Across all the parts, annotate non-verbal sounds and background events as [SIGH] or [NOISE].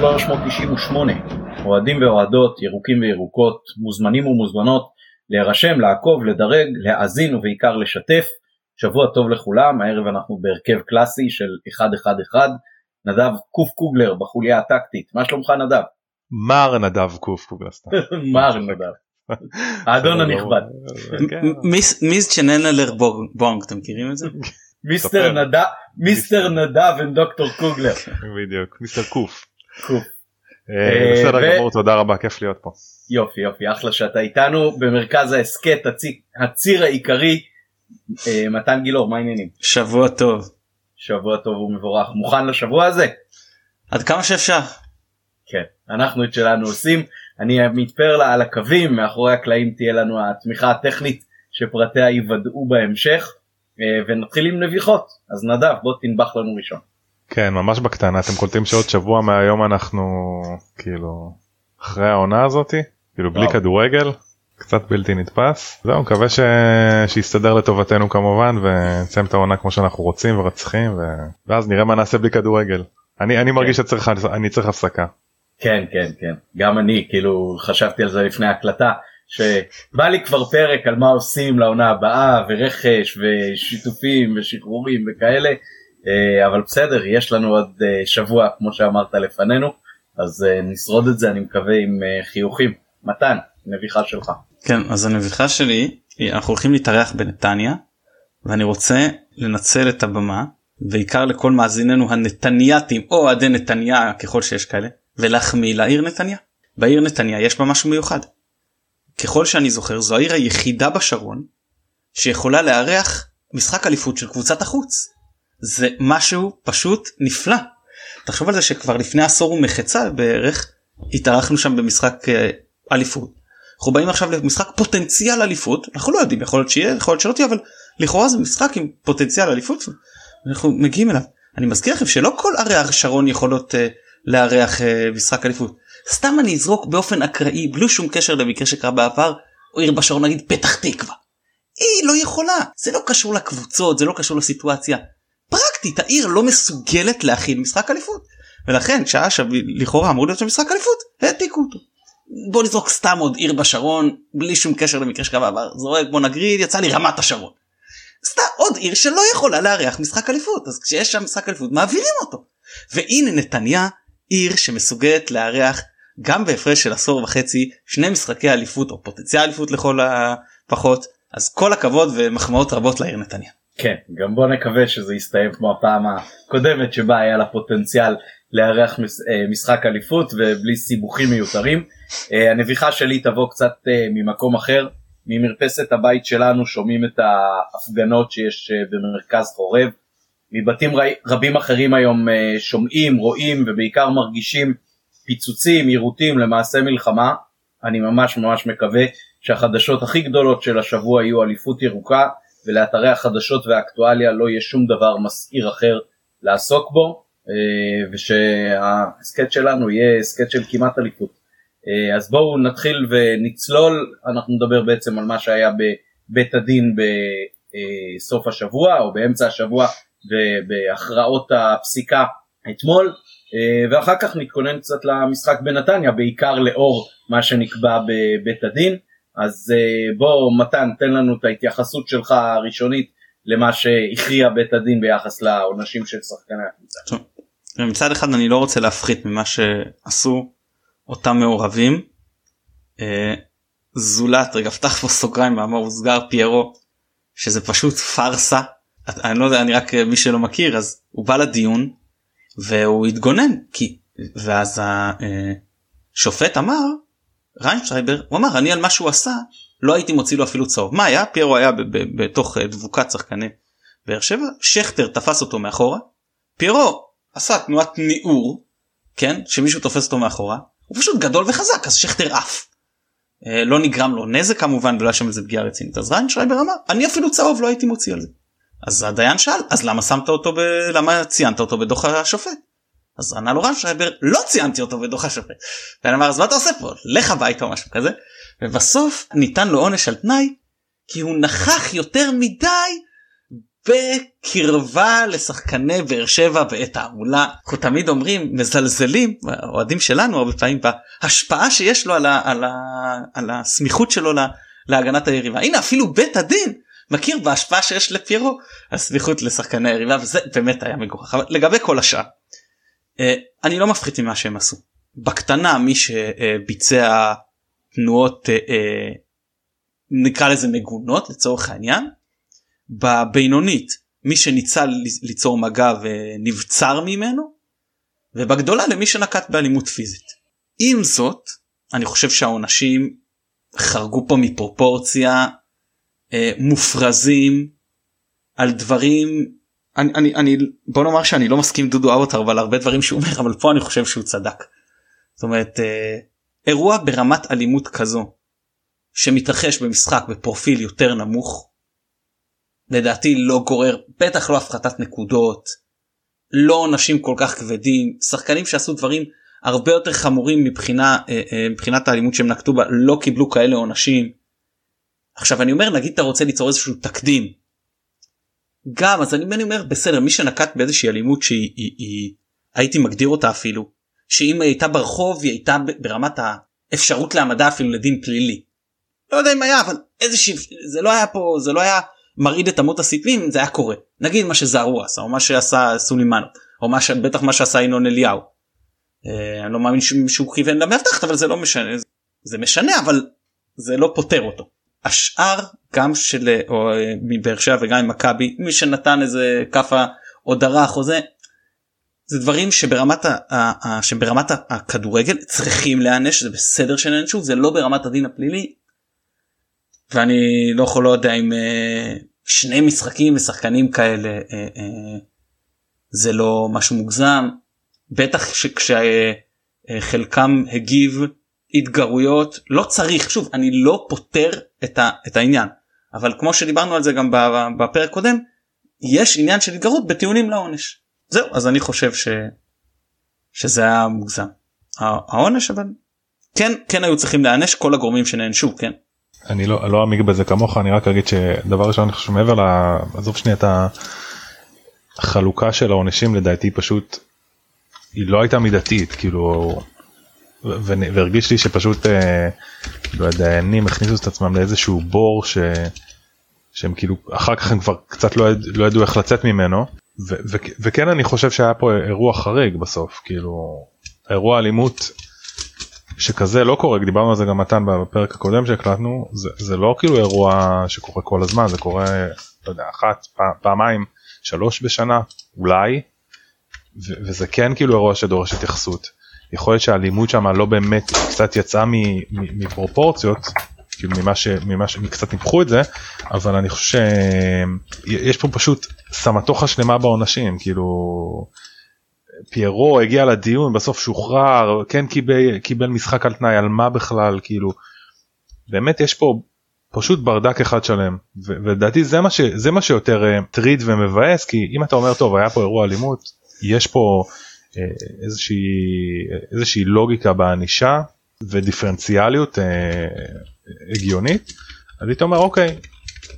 פרק 398. אוהדים ואוהדות, ירוקים וירוקות, מוזמנים ומוזמנות להירשם, לעקוב, לדרג, להאזין ובעיקר לשתף. שבוע טוב לכולם, הערב אנחנו בהרכב קלאסי של 1-1-1. נדב קוף קוגלר בחוליה הטקטית, מה שלומך נדב? מר נדב קוף קוגלר סתם. [LAUGHS] מר נדב. [LAUGHS] האדון הנכבד. כן. מיס צ'ננלר בונג אתם מכירים את זה? [LAUGHS] מיסטר נדב מיסטר נדב ודוקטור קוגלר. בדיוק מיסטר קוף. אה, בסדר גמור תודה רבה כיף להיות פה. יופי יופי אחלה שאתה איתנו במרכז ההסכת הציר העיקרי אה, מתן גילאור מה העניינים? שבוע טוב. שבוע טוב ומבורך מוכן לשבוע הזה? עד כמה שאפשר. כן אנחנו את שלנו עושים אני מתפר לה על הקווים מאחורי הקלעים תהיה לנו התמיכה הטכנית שפרטיה ייוודעו בהמשך אה, ונתחיל עם נביחות אז נדב בוא תנבח לנו ראשון. כן ממש בקטנה. אתם קולטים שעוד שבוע מהיום אנחנו כאילו אחרי העונה הזאתי כאילו בלי כדורגל קצת בלתי נתפס. זהו מקווה ש... שיסתדר לטובתנו כמובן ונסיים את העונה כמו שאנחנו רוצים ורצחים ו... ואז נראה מה נעשה בלי כדורגל. אני אני מרגיש כן. שצריך אני צריך הפסקה. כן כן כן. גם אני כאילו חשבתי על זה לפני הקלטה שבא לי כבר פרק על מה עושים לעונה הבאה ורכש ושיתופים ושחרורים וכאלה אבל בסדר יש לנו עוד אה, שבוע כמו שאמרת לפנינו אז אה, נשרוד את זה אני מקווה עם חיוכים מתן נביחה שלך. כן אז הנביחה שלי אנחנו הולכים להתארח בנתניה ואני רוצה לנצל את הבמה בעיקר לכל מאזיננו הנתנייתים או אוהדי נתניה ככל שיש כאלה ולהחמיא לעיר נתניה. בעיר נתניה יש בה משהו מיוחד. ככל שאני זוכר זו העיר היחידה בשרון שיכולה לארח משחק אליפות של קבוצת החוץ. זה משהו פשוט נפלא. תחשוב על זה שכבר לפני עשור ומחצה בערך התארחנו שם במשחק אה, אליפות. אנחנו באים עכשיו למשחק פוטנציאל אליפות אנחנו לא יודעים יכול להיות שיהיה יכול להיות שלא תהיה אבל לכאורה זה משחק עם פוטנציאל אליפות אנחנו מגיעים אליו. אני מזכיר לכם שלא כל ערי השרון יכולות uh, לארח uh, משחק אליפות. סתם אני אזרוק באופן אקראי בלי שום קשר למקרה שקרה בעבר או עיר בשרון נגיד פתח תקווה. היא לא יכולה זה לא קשור לקבוצות זה לא קשור לסיטואציה. פרקטית העיר לא מסוגלת להכין משחק אליפות ולכן שעה שלכאורה אמור להיות שם משחק אליפות העתיקו אותו. בוא נזרוק סתם עוד עיר בשרון בלי שום קשר למקרה שקרה בעבר זורק בוא נגריד יצא לי רמת השרון. סתם עוד עיר שלא יכולה לארח משחק אליפות אז כשיש שם משחק אליפות מעבירים אותו. והנה נתניה עיר שמסוגלת לארח גם בהפרש של עשור וחצי שני משחקי אליפות או פוטנציאל אליפות לכל הפחות אז כל הכבוד ומחמאות רבות לעיר נתניה. כן גם בוא נקווה שזה יסתיים כמו הפעם הקודמת שבה היה לה פוטנציאל לארח אה, משחק אליפות ובלי סיבוכים מיותרים. אה, הנביחה שלי תבוא קצת אה, ממקום אחר ממרפסת הבית שלנו שומעים את ההפגנות שיש במרכז חורב. מבתים רבים אחרים היום שומעים רואים ובעיקר מרגישים פיצוצים, יירוטים, למעשה מלחמה. אני ממש ממש מקווה שהחדשות הכי גדולות של השבוע יהיו אליפות ירוקה ולאתרי החדשות והאקטואליה לא יהיה שום דבר מסעיר אחר לעסוק בו אה, ושההסכת שלנו יהיה הסכת של כמעט אליפות. אה, אז בואו נתחיל ונצלול, אנחנו נדבר בעצם על מה שהיה בבית הדין בסוף השבוע או באמצע השבוע בהכרעות הפסיקה אתמול. אה, ואחר כך נתכונן קצת למשחק בנתניה בעיקר לאור מה שנקבע בבית הדין אז אה, בוא מתן תן לנו את ההתייחסות שלך הראשונית למה שהכריע בית הדין ביחס לעונשים של שחקני הקבוצה. מצד אחד אני לא רוצה להפחית ממה שעשו אותם מעורבים. אה, זולת רגע פתח פה סוגריים מאמר מוסגר פיירו שזה פשוט פארסה אני לא יודע אני רק מי שלא מכיר אז הוא בא לדיון והוא התגונן כי ואז השופט אמר ריינשרייבר הוא אמר אני על מה שהוא עשה לא הייתי מוציא לו אפילו צהוב מה היה פיירו היה בתוך אה, דבוקת שחקני באר שבע שכטר תפס אותו מאחורה פיירו עשה תנועת ניעור כן שמישהו תופס אותו מאחורה הוא פשוט גדול וחזק אז שכטר עף. אה, לא נגרם לו נזק כמובן ולא היה שם איזה פגיעה רצינית אז ריינשרייבר אמר אני אפילו צהוב לא הייתי מוציא על זה. אז הדיין שאל אז למה שמת אותו ב... למה ציינת אותו בדוח השופט. אז ענה לו ריינשרייבר לא ציינתי אותו בדוח השופט. ואני אמר אז מה אתה עושה פה לך הביתה או משהו כזה. ובסוף ניתן לו עונש על תנאי כי הוא נכח יותר מדי בקרבה לשחקני באר שבע בעת תעמולה אנחנו תמיד אומרים מזלזלים האוהדים שלנו הרבה פעמים בהשפעה שיש לו על, ה, על, ה, על הסמיכות שלו לה, להגנת היריבה הנה אפילו בית הדין מכיר בהשפעה שיש לפיירו הסמיכות לשחקני היריבה וזה באמת היה מגוחך לגבי כל השאר אני לא מפחית ממה שהם עשו בקטנה מי שביצע תנועות אה, אה, נקרא לזה מגונות לצורך העניין בבינונית מי שניצל ליצור מגע ונבצר ממנו ובגדולה למי שנקט באלימות פיזית. עם זאת אני חושב שהעונשים חרגו פה מפרופורציה אה, מופרזים על דברים אני, אני, אני בוא נאמר שאני לא מסכים דודו אבוטר אבל הרבה דברים שהוא אומר אבל פה אני חושב שהוא צדק. זאת אומרת אה, אירוע ברמת אלימות כזו שמתרחש במשחק בפרופיל יותר נמוך לדעתי לא גורר בטח לא הפחתת נקודות לא עונשים כל כך כבדים שחקנים שעשו דברים הרבה יותר חמורים מבחינה אה, אה, מבחינת האלימות שהם נקטו בה לא קיבלו כאלה עונשים. עכשיו אני אומר נגיד אתה רוצה ליצור איזשהו תקדים. גם אז אני אומר בסדר מי שנקט באיזושהי אלימות שהיא היא, היא, הייתי מגדיר אותה אפילו שאם היא הייתה ברחוב היא הייתה ברמת האפשרות להעמדה אפילו לדין פלילי. לא יודע אם היה אבל איזושהי זה לא היה פה זה לא היה מרעיד את אמות הסיפים זה היה קורה נגיד מה שזערוע עשה או מה שעשה סולימנו או מה שבטח מה שעשה ינון אליהו. אה, אני לא מאמין שהוא כיוון למאבטחת אבל זה לא משנה זה משנה אבל זה לא פותר אותו. השאר גם של או אה, מבאר שבע וגם עם מכבי מי שנתן איזה כאפה או דרך או זה. זה דברים שברמת, ה, ה, שברמת הכדורגל צריכים להיענש זה בסדר שנענשו זה לא ברמת הדין הפלילי. ואני לא יכול לא יודע אם uh, שני משחקים לשחקנים כאלה uh, זה לא משהו מוגזם. בטח כשחלקם uh, הגיב התגרויות לא צריך. שוב אני לא פותר את, ה, את העניין אבל כמו שדיברנו על זה גם בפרק קודם יש עניין של התגרות בטיעונים לעונש זהו אז אני חושב ש... שזה היה מוגזם העונש אבל כן כן היו צריכים להיענש כל הגורמים שנענשו כן. אני לא לא אעמיק בזה כמוך אני רק אגיד שדבר ראשון אני חושב מעבר לעזוב שנייה את החלוקה של העונשים לדעתי פשוט היא לא הייתה מידתית כאילו והרגיש לי שפשוט אה, כאילו הדיינים הכניסו את עצמם לאיזשהו בור ש... שהם כאילו אחר כך הם כבר קצת לא, יד... לא ידעו איך לצאת ממנו. ו... ו... וכן אני חושב שהיה פה אירוע חריג בסוף כאילו אירוע אלימות שכזה לא קורה, דיברנו על זה גם מתן בפרק הקודם שהקלטנו, זה, זה לא כאילו אירוע שקורה כל הזמן, זה קורה, לא יודע, אחת, פע, פעמיים, שלוש בשנה, אולי, ו, וזה כן כאילו אירוע שדורש התייחסות. יכול להיות שהאלימות שם לא באמת קצת יצאה מפרופורציות, כאילו ממה ש... ממה ש... קצת ניפחו את זה, אבל אני חושב שיש פה פשוט סמטוחה שלמה בעונשים, כאילו פיירו הגיע לדיון בסוף שוחרר כן קיבל קיבל משחק על תנאי על מה בכלל כאילו באמת יש פה פשוט ברדק אחד שלם ולדעתי זה מה שזה מה שיותר uh, טריד ומבאס כי אם אתה אומר טוב היה פה אירוע אלימות יש פה איזושהי איזושהי לוגיקה בענישה ודיפרנציאליות uh, הגיונית אז היית אומר אוקיי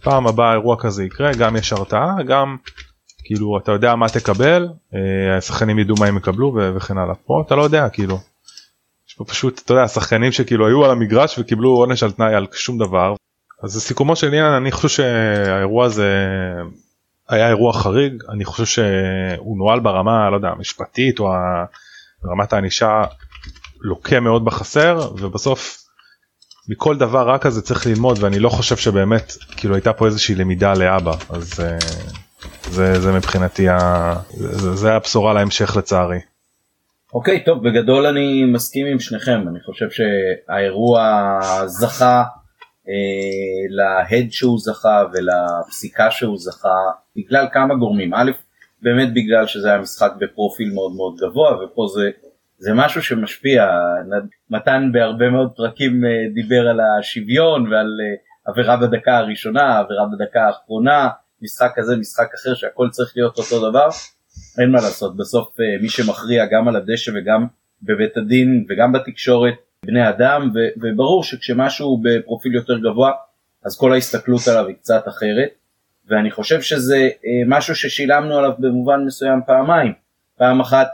פעם הבאה אירוע כזה יקרה גם יש הרתעה גם כאילו אתה יודע מה תקבל אה, השחקנים ידעו מה הם יקבלו וכן הלאה פה אתה לא יודע כאילו. יש פה פשוט אתה יודע שחקנים שכאילו היו על המגרש וקיבלו עונש על תנאי על שום דבר אז לסיכומו של עניין אני חושב שהאירוע הזה היה אירוע חריג אני חושב שהוא נוהל ברמה לא יודע המשפטית או רמת הענישה לוקה מאוד בחסר ובסוף מכל דבר רע כזה צריך ללמוד ואני לא חושב שבאמת כאילו הייתה פה איזושהי למידה לאבא אז. Uh, זה, זה מבחינתי, ה... זה, זה הבשורה להמשך לצערי. אוקיי, okay, טוב, בגדול אני מסכים עם שניכם, אני חושב שהאירוע זכה אה, להד שהוא זכה ולפסיקה שהוא זכה בגלל כמה גורמים. א', באמת בגלל שזה היה משחק בפרופיל מאוד מאוד גבוה ופה זה, זה משהו שמשפיע. מתן בהרבה מאוד פרקים אה, דיבר על השוויון ועל אה, עבירה בדקה הראשונה, עבירה בדקה האחרונה. משחק כזה משחק אחר שהכל צריך להיות אותו דבר אין מה לעשות בסוף אה, מי שמכריע גם על הדשא וגם בבית הדין וגם בתקשורת בני אדם ו- וברור שכשמשהו בפרופיל יותר גבוה אז כל ההסתכלות עליו היא קצת אחרת ואני חושב שזה משהו ששילמנו עליו במובן מסוים פעמיים. פעם אחת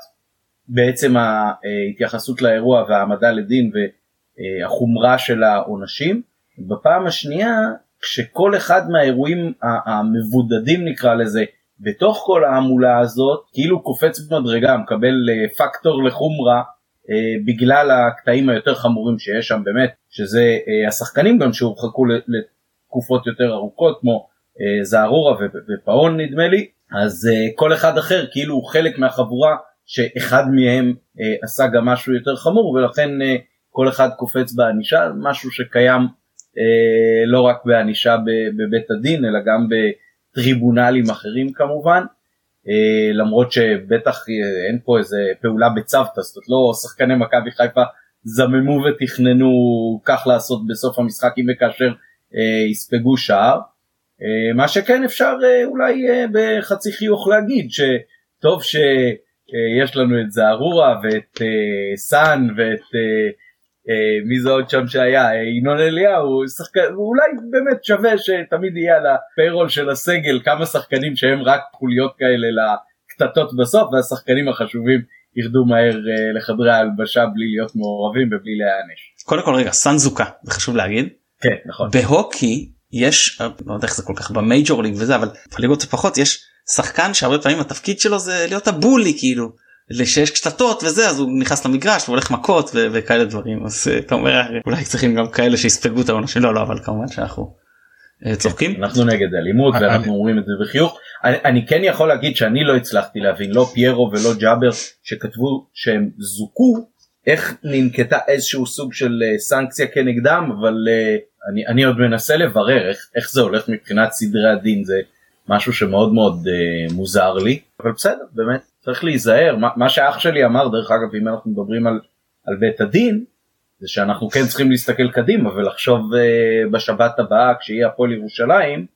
בעצם ההתייחסות לאירוע והעמדה לדין והחומרה של העונשים. בפעם השנייה כשכל אחד מהאירועים המבודדים נקרא לזה בתוך כל ההמולה הזאת כאילו קופץ במדרגה מקבל אה, פקטור לחומרה אה, בגלל הקטעים היותר חמורים שיש שם באמת שזה אה, השחקנים גם שהורחקו לתקופות יותר ארוכות כמו זערורה ופאון נדמה לי אז כל אחד אחר כאילו הוא חלק מהחבורה שאחד מהם עשה גם משהו יותר חמור ולכן כל אחד קופץ בענישה משהו שקיים אה, לא רק בענישה בבית הדין אלא גם בטריבונלים אחרים כמובן. אה, למרות שבטח אה, אין פה איזה פעולה בצוותא, זאת לא שחקני מכבי חיפה זממו ותכננו כך לעשות בסוף המשחק אם וכאשר יספגו שער. מה שכן אפשר אולי בחצי חיוך להגיד שטוב שיש לנו את זערורה ואת סאן ואת אה, מי זה עוד שם שהיה אה, ינון אליהו שחקן אולי באמת שווה שתמיד יהיה על הפיירול של הסגל כמה שחקנים שהם רק חוליות כאלה לקטטות בסוף והשחקנים החשובים ירדו מהר אה, לחדרי ההלבשה בלי להיות מעורבים ובלי להיענש. קודם כל רגע סאן זוקה זה חשוב להגיד. כן נכון. בהוקי יש לא יודע איך זה כל כך במייג'ור ליג וזה אבל בליגות פחות יש שחקן שהרבה פעמים התפקיד שלו זה להיות הבולי כאילו. שיש קטטות וזה אז הוא נכנס למגרש והולך מכות ו- וכאלה דברים. אז אה, אתה אומר אולי צריכים גם כאלה שיספגו את העונה שלו לא אבל כמובן שאנחנו אה, צוחקים. אנחנו נגד אלימות ואנחנו אומרים את זה בחיוך. אני, אני כן יכול להגיד שאני לא הצלחתי להבין לא פיירו ולא ג'אבר שכתבו שהם זוכו איך ננקטה איזשהו סוג של אה, סנקציה כנגדם אבל אני, אני עוד מנסה לברר איך, איך זה הולך מבחינת סדרי הדין. זה משהו שמאוד מאוד מוזר לי. אבל בסדר באמת צריך להיזהר. מה, מה שאח שלי אמר דרך אגב אם אנחנו מדברים על, על בית הדין זה שאנחנו כן צריכים להסתכל קדימה ולחשוב uh, בשבת הבאה כשיהיה הפועל ירושלים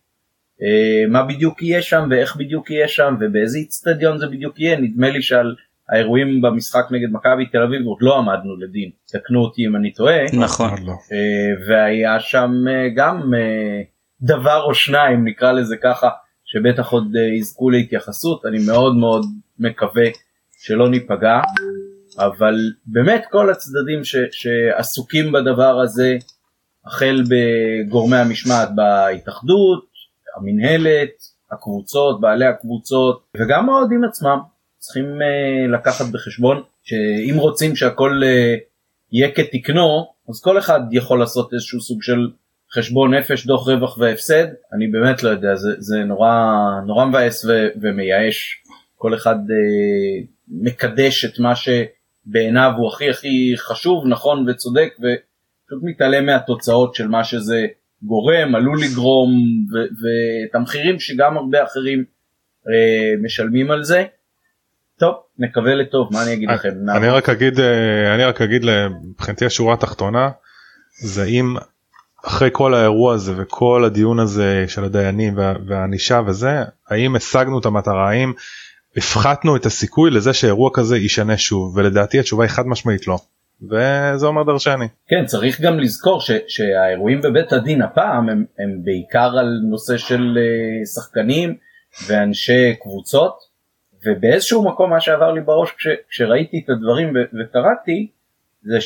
uh, מה בדיוק יהיה שם ואיך בדיוק יהיה שם ובאיזה איצטדיון זה בדיוק יהיה. נדמה לי שעל האירועים במשחק נגד מכבי תל אביב עוד לא עמדנו לדין. תקנו אותי אם אני טועה. נכון. uh, והיה שם uh, גם uh, דבר או שניים נקרא לזה ככה שבטח עוד uh, יזכו להתייחסות. אני מאוד מאוד מקווה שלא ניפגע אבל באמת כל הצדדים ש, שעסוקים בדבר הזה החל בגורמי המשמעת בהתאחדות המינהלת הקבוצות בעלי הקבוצות וגם האוהדים עצמם צריכים uh, לקחת בחשבון שאם רוצים שהכל uh, יהיה כתקנו אז כל אחד יכול לעשות איזשהו סוג של חשבון נפש דוח רווח והפסד אני באמת לא יודע זה, זה נורא נורא מבאס ו, ומייאש כל אחד אה, מקדש את מה שבעיניו הוא הכי הכי חשוב נכון וצודק ופשוט מתעלם מהתוצאות של מה שזה גורם עלול לגרום ואת המחירים שגם הרבה אחרים אה, משלמים על זה. טוב נקווה לטוב מה אני אגיד לכם. אני רק אגיד אה, אני רק אגיד מבחינתי השורה התחתונה זה אם אחרי כל האירוע הזה וכל הדיון הזה של הדיינים והענישה וזה האם השגנו את המטרה האם הפחתנו את הסיכוי לזה שאירוע כזה יישנה שוב ולדעתי התשובה היא חד משמעית לא. וזה אומר דרשני. כן צריך גם לזכור ש, שהאירועים בבית הדין הפעם הם, הם בעיקר על נושא של uh, שחקנים ואנשי קבוצות ובאיזשהו מקום מה שעבר לי בראש כש, כשראיתי את הדברים וקראתי זה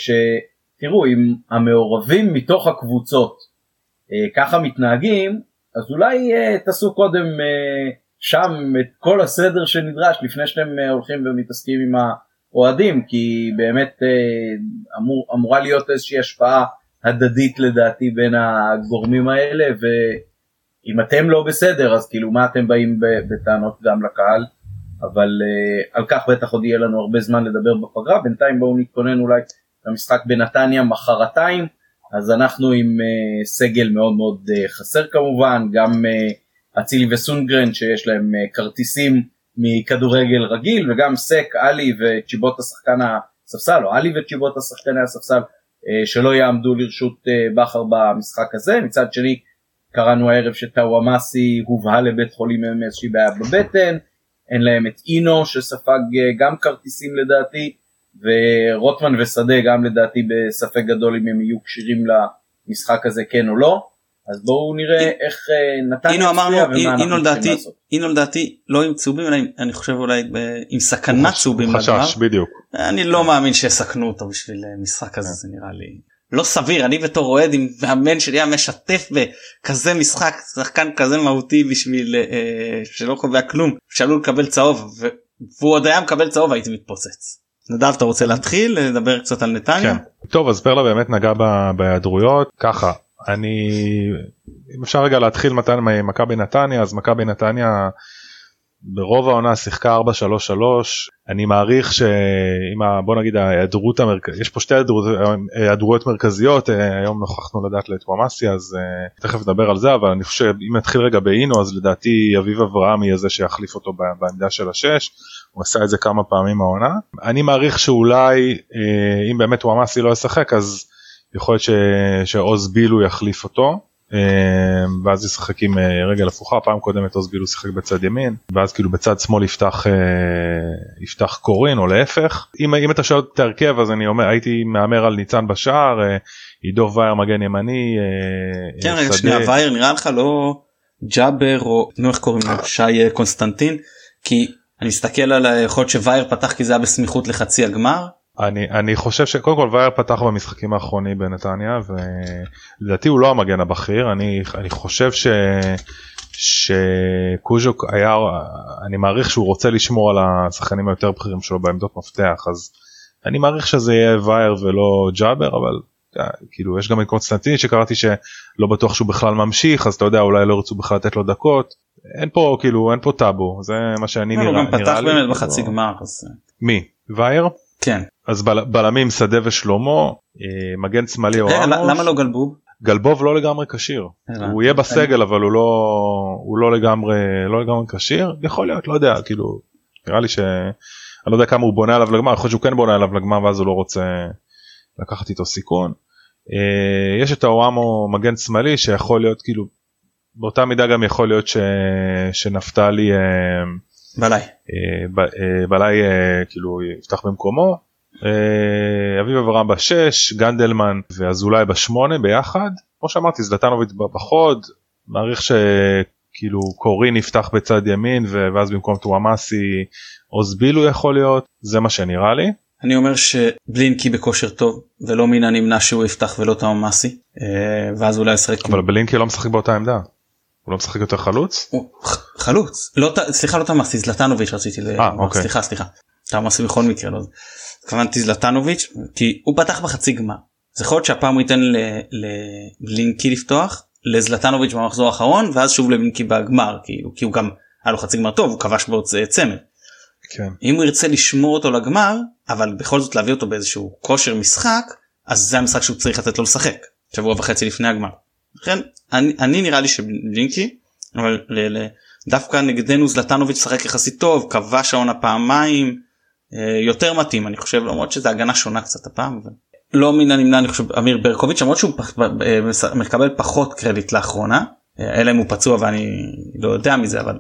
שתראו אם המעורבים מתוך הקבוצות uh, ככה מתנהגים אז אולי uh, תעשו קודם uh, שם את כל הסדר שנדרש לפני שאתם אה, הולכים ומתעסקים עם האוהדים כי באמת אה, אמור, אמורה להיות איזושהי השפעה הדדית לדעתי בין הגורמים האלה ואם אתם לא בסדר אז כאילו מה אתם באים בטענות גם לקהל? אבל uh, על כך בטח עוד יהיה לנו הרבה זמן לדבר בפגרה. בינתיים בואו נתכונן אולי למשחק בנתניה מחרתיים אז אנחנו עם uh, סגל מאוד מאוד uh, חסר כמובן גם uh, אצילי וסונגרן שיש להם אה, כרטיסים מכדורגל רגיל וגם סק, עלי וצ'יבוטה שחקן הספסל או עלי וצ'יבוטה שחקני הספסל אה, שלא יעמדו לרשות אה, בכר במשחק הזה. מצד שני קראנו הערב שטאוואמאסי הובהל לבית חולים עם איזושהי בעיה בבטן אין להם את אינו שספג גם כרטיסים לדעתי ורוטמן ושדה גם לדעתי בספק גדול אם הם יהיו כשירים למשחק הזה כן או לא אז בואו נראה איך אה, נתן הנה אמרנו אנחנו לדעתי צריכים לעשות. הנה לדעתי לא עם צהובים אלא עם- אני חושב אולי ב- עם סכנת צהובים. חשש בדיוק. אני לא מאמין שיסכנו אותו בשביל אה, משחק כזה זה נראה לי לא סביר אני בתור אוהד עם מאמן שלי היה משתף בכזה משחק שחקן כזה מהותי בשביל אה, שלא קובע כלום שעלול לקבל צהוב ו- והוא עוד היה מקבל צהוב הייתי מתפוצץ. נדב אתה רוצה להתחיל לדבר קצת על נתניה? כן. טוב אז פרלה באמת נגע בהיעדרויות ככה אני אם אפשר רגע להתחיל מתן ממכבי נתניה אז מכבי נתניה ברוב העונה שיחקה 4-3-3 אני מעריך שאם ה- בוא נגיד ההיעדרות המרכזית יש פה שתי היעדרויות מרכזיות אה, היום נוכחנו לדעת לטוואמאסי אז אה, תכף נדבר על זה אבל אני חושב אם נתחיל רגע באינו אז לדעתי אביב אברהם יהיה זה שיחליף אותו בעמדה של השש הוא עשה את זה כמה פעמים העונה אני מעריך שאולי אה, אם באמת טוואמאסי לא ישחק אז יכול להיות ש- שעוז בילו יחליף אותו. אה, ואז ישחק עם אה, רגל הפוכה פעם קודמת עוז בילו שיחק בצד ימין ואז כאילו בצד שמאל יפתח אה, יפתח קורין או להפך אם, אם אתה שואל את ההרכב אז אני אומר הייתי מהמר על ניצן בשער אה, עידו וייר מגן ימני כן רגע. שנייה וייר נראה לך לא ג'אבר או נו איך קוראים לו שי קונסטנטין כי אני מסתכל על היכולת שווייר פתח כי זה היה בסמיכות לחצי הגמר. אני אני חושב שקודם כל וייר פתח במשחקים האחרונים בנתניה ולדעתי הוא לא המגן הבכיר אני אני חושב ש... שקוז'וק היה אני מעריך שהוא רוצה לשמור על השחקנים היותר בכירים שלו בעמדות מפתח אז אני מעריך שזה יהיה וייר ולא ג'אבר אבל אה, כאילו יש גם את קונסטנטין שקראתי שלא בטוח שהוא בכלל ממשיך אז אתה יודע אולי לא ירצו בכלל לתת לו דקות אין פה כאילו אין פה טאבו זה מה שאני הוא נראה גם פתח נראה לי, באמת כאילו. בחצי גמר אז מי וייר? כן. אז בל, בלמים שדה ושלמה אה, מגן שמאלי או עמוש. למה לא גלבוב? גלבוב לא לגמרי כשיר. הוא יהיה בסגל אבל הוא לא הוא לא לגמרי לא לגמרי כשיר יכול להיות לא יודע כאילו נראה לי ש... אני לא יודע כמה הוא בונה עליו לגמר יכול להיות שהוא כן בונה עליו לגמר ואז הוא לא רוצה לקחת איתו סיכון. אה, יש את הוואמו מגן שמאלי שיכול להיות כאילו באותה מידה גם יכול להיות ש... שנפתלי אה, בלעי. אה, ב- אה, בלעי כאילו יפתח במקומו. אביב אברהם בשש, גנדלמן ואזולאי בשמונה ביחד. כמו שאמרתי זלטנוביץ' בחוד, מעריך שכאילו קורין יפתח בצד ימין ו- ואז במקום טוואמאסי עוז בילו יכול להיות, זה מה שנראה לי. אני אומר שבלינקי בכושר טוב ולא מן הנמנע שהוא יפתח ולא אה, ואז אולי ישחק אבל בלינקי לא משחק באותה עמדה. הוא לא משחק יותר חלוץ? חלוץ לא סליחה לא תאומאסי זלטנוביץ' רציתי ל... אה, אוקיי. סליחה סליחה. תאומאסי בכל מקרה לא התכוונתי זלטנוביץ' כי הוא פתח בחצי גמר. זה יכול להיות שהפעם הוא ייתן ל- לבלינקי לפתוח לזלטנוביץ' במחזור האחרון ואז שוב לבלינקי בגמר כאילו כי הוא גם היה לו חצי גמר טוב הוא כבש בו צ- צמד. כן. אם הוא ירצה לשמור אותו לגמר אבל בכל זאת להביא אותו באיזשהו כושר משחק אז זה המשחק שהוא צריך לתת לו לשחק שבוע וחצי לפני הגמר. לכן אני, אני נראה לי שבלינקי אבל ל, ל, דווקא נגדנו זלטנוביץ' שחק יחסית טוב כבש העונה פעמיים אה, יותר מתאים אני חושב למרות שזה הגנה שונה קצת הפעם. אבל... לא מן הנמנע אני חושב אמיר ברקוביץ' למרות שהוא אה, מקבל פחות קרדיט לאחרונה אה, אלא אם הוא פצוע ואני לא יודע מזה אבל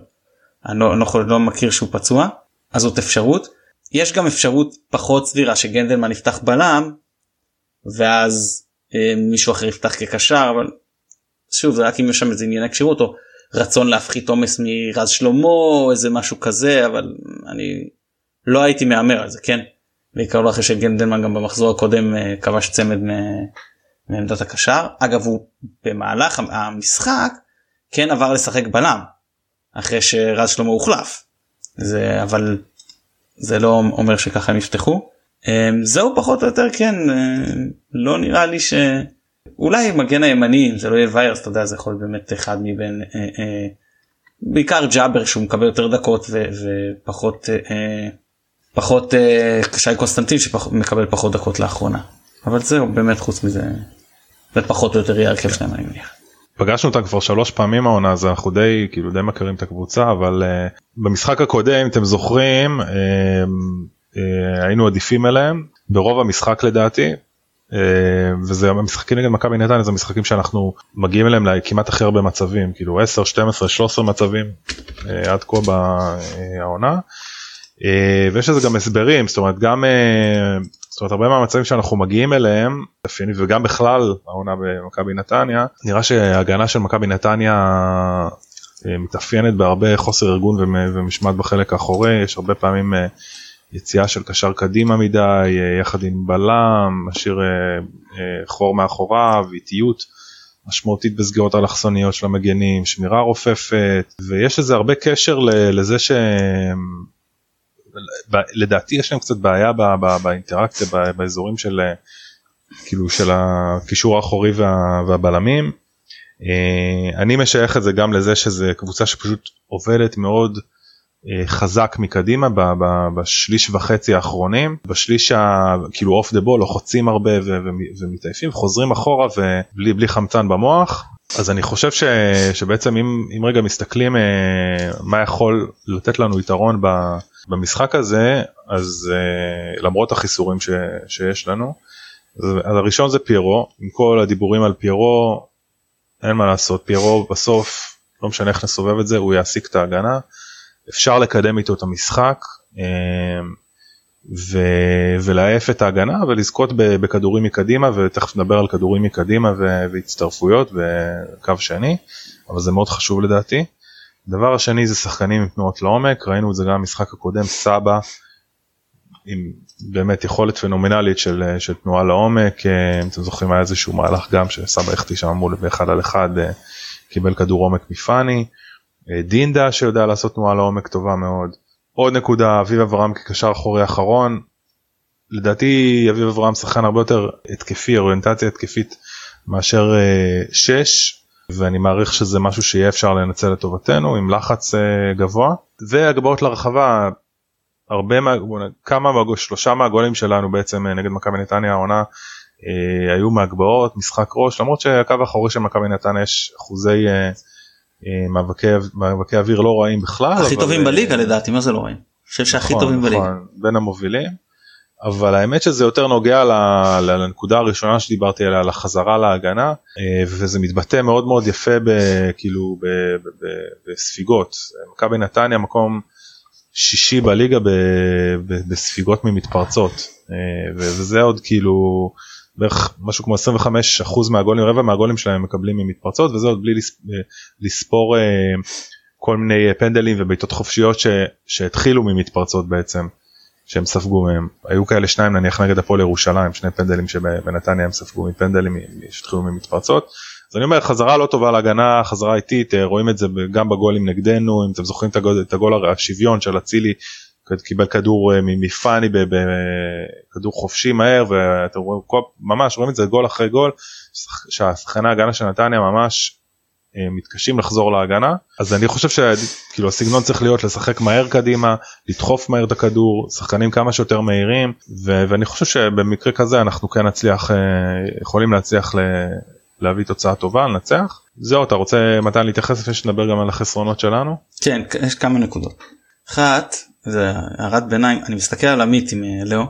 אני לא, לא, לא מכיר שהוא פצוע אז זאת אפשרות. יש גם אפשרות פחות סבירה שגנדלמן יפתח בלם ואז אה, מישהו אחר יפתח כקשר אבל שוב זה רק אם יש שם איזה ענייני כשירות או רצון להפחית עומס מרז שלמה או איזה משהו כזה אבל אני לא הייתי מהמר על זה כן. בעיקר לא אחרי שגנדלמן גם במחזור הקודם אה, כבש צמד מעמדת הקשר אגב הוא במהלך המשחק כן עבר לשחק בלם אחרי שרז שלמה הוחלף זה אבל זה לא אומר שככה הם יפתחו. אמ, זהו פחות או יותר כן אמ, לא נראה לי ש... אולי מגן הימני אם זה לא יהיה ויירס אתה יודע זה יכול להיות באמת אחד מבין אה, אה, בעיקר ג'אבר שהוא מקבל יותר דקות ו, ופחות אה, אה, פחות אה, שי קונסטנטין שמקבל פחות דקות לאחרונה אבל זהו באמת חוץ מזה זה פחות או יותר יהיה הרכב שלהם אני מניח. פגשנו אותם כבר שלוש פעמים העונה אז אנחנו די כאילו די מכירים את הקבוצה אבל uh, במשחק הקודם אתם זוכרים uh, uh, היינו עדיפים עליהם ברוב המשחק לדעתי. Uh, וזה המשחקים נגד מכבי נתניה זה משחקים שאנחנו מגיעים אליהם כמעט הכי הרבה מצבים כאילו 10 12 13 מצבים uh, עד כה בעונה. Uh, ויש לזה גם הסברים זאת אומרת גם זאת אומרת הרבה מהמצבים שאנחנו מגיעים אליהם וגם בכלל העונה במכבי נתניה נראה שההגנה של מכבי נתניה אה, מתאפיינת בהרבה חוסר ארגון ומשמעת בחלק האחורי יש הרבה פעמים אה, יציאה של קשר קדימה מדי אה, יחד עם בלם משאיר חור מאחוריו איטיות משמעותית בסגירות אלכסוניות של המגנים שמירה רופפת ויש לזה הרבה קשר לזה ש... לדעתי יש להם קצת בעיה באינטראקציה באזורים של כאילו של הקישור האחורי והבלמים. אה, אני משייך את זה גם לזה שזה קבוצה שפשוט עובדת מאוד אה, חזק מקדימה בשליש וחצי האחרונים. בשליש ה... כאילו אוף דה בול לוחצים הרבה ומתעייפים חוזרים אחורה ובלי בלי חמצן במוח. אז אני חושב ש, שבעצם אם, אם רגע מסתכלים אה, מה יכול לתת לנו יתרון ב, במשחק הזה אז אה, למרות החיסורים ש, שיש לנו אז הראשון זה פיירו. עם כל הדיבורים על פיירו אין מה לעשות. פיירו בסוף לא משנה איך נסובב את זה הוא יעסיק את ההגנה אפשר לקדם איתו את המשחק אה, ו... ולהעף את ההגנה ולזכות בכדורים מקדימה ותכף נדבר על כדורים מקדימה. והצטרפויות וקו שני אבל זה מאוד חשוב לדעתי. הדבר השני זה שחקנים עם תנועות לעומק ראינו את זה גם במשחק הקודם סבא עם באמת יכולת פנומנלית של, של תנועה לעומק אה, אם אתם זוכרים היה איזשהו מהלך גם שסבא החטיא שם אמור באחד על אחד אה, קיבל כדור עומק מפאני. אה, דינדה שיודע לעשות תנועה לעומק טובה מאוד. עוד נקודה אביב אברהם כקשר אחורי אחרון. לדעתי אביב אברהם שחקן הרבה יותר התקפי אוריינטציה התקפית מאשר uh, 6 ואני מעריך שזה משהו שיהיה אפשר לנצל לטובתנו עם לחץ uh, גבוה והגבהות לרחבה הרבה מה... כמה שלושה מהגולים שלנו בעצם נגד מכבי נתניה העונה היו מהגבהות משחק ראש למרות שהקו האחורי של מכבי נתניה יש אחוזי אה, מאבקי, מאבקי אוויר לא רעים בכלל. הכי. טובים אה, בליגה לדעתי מה זה לא רעים. אני חושב שהכי נכון, טובים נכון, בליגה. בין המובילים. אבל האמת שזה יותר נוגע לנקודה הראשונה שדיברתי עליה לחזרה להגנה אה, וזה מתבטא מאוד מאוד יפה כאילו בספיגות. מכבי נתניה מקום שישי בליגה בספיגות ממתפרצות וזה עוד כאילו בערך משהו כמו 25% מהגולים רבע מהגולים שלהם מקבלים ממתפרצות וזה עוד בלי לספור אה, כל מיני אה, פנדלים ובעיטות חופשיות ש, שהתחילו ממתפרצות בעצם שהם ספגו מהם היו כאלה שניים נניח נגד הפועל ירושלים שני פנדלים שבנתניה הם ספגו מפנדלים שהתחילו ממתפרצות. אז אני אומר חזרה לא טובה להגנה חזרה איטית אה, רואים את זה גם בגולים נגדנו אם אתם זוכרים את הגול השוויון של אצילי קיבל כדור אה, מפאני בכדור חופשי מהר ואתם רואים ממש רואים את זה גול אחרי גול שהשחקני ההגנה של נתניה ממש אה, מתקשים לחזור להגנה. אז אני חושב שכאילו הסגנון צריך להיות לשחק מהר קדימה לדחוף מהר את הכדור שחקנים כמה שיותר מהירים ו- ואני חושב שבמקרה כזה אנחנו כן נצליח אה, יכולים להצליח ל- להביא תוצאה טובה לנצח. זהו אתה רוצה מתן להתייחס לפני שנדבר גם על החסרונות שלנו? כן יש כמה נקודות. אחת זה הערת ביניים אני מסתכל על עמית עם אה, לאו.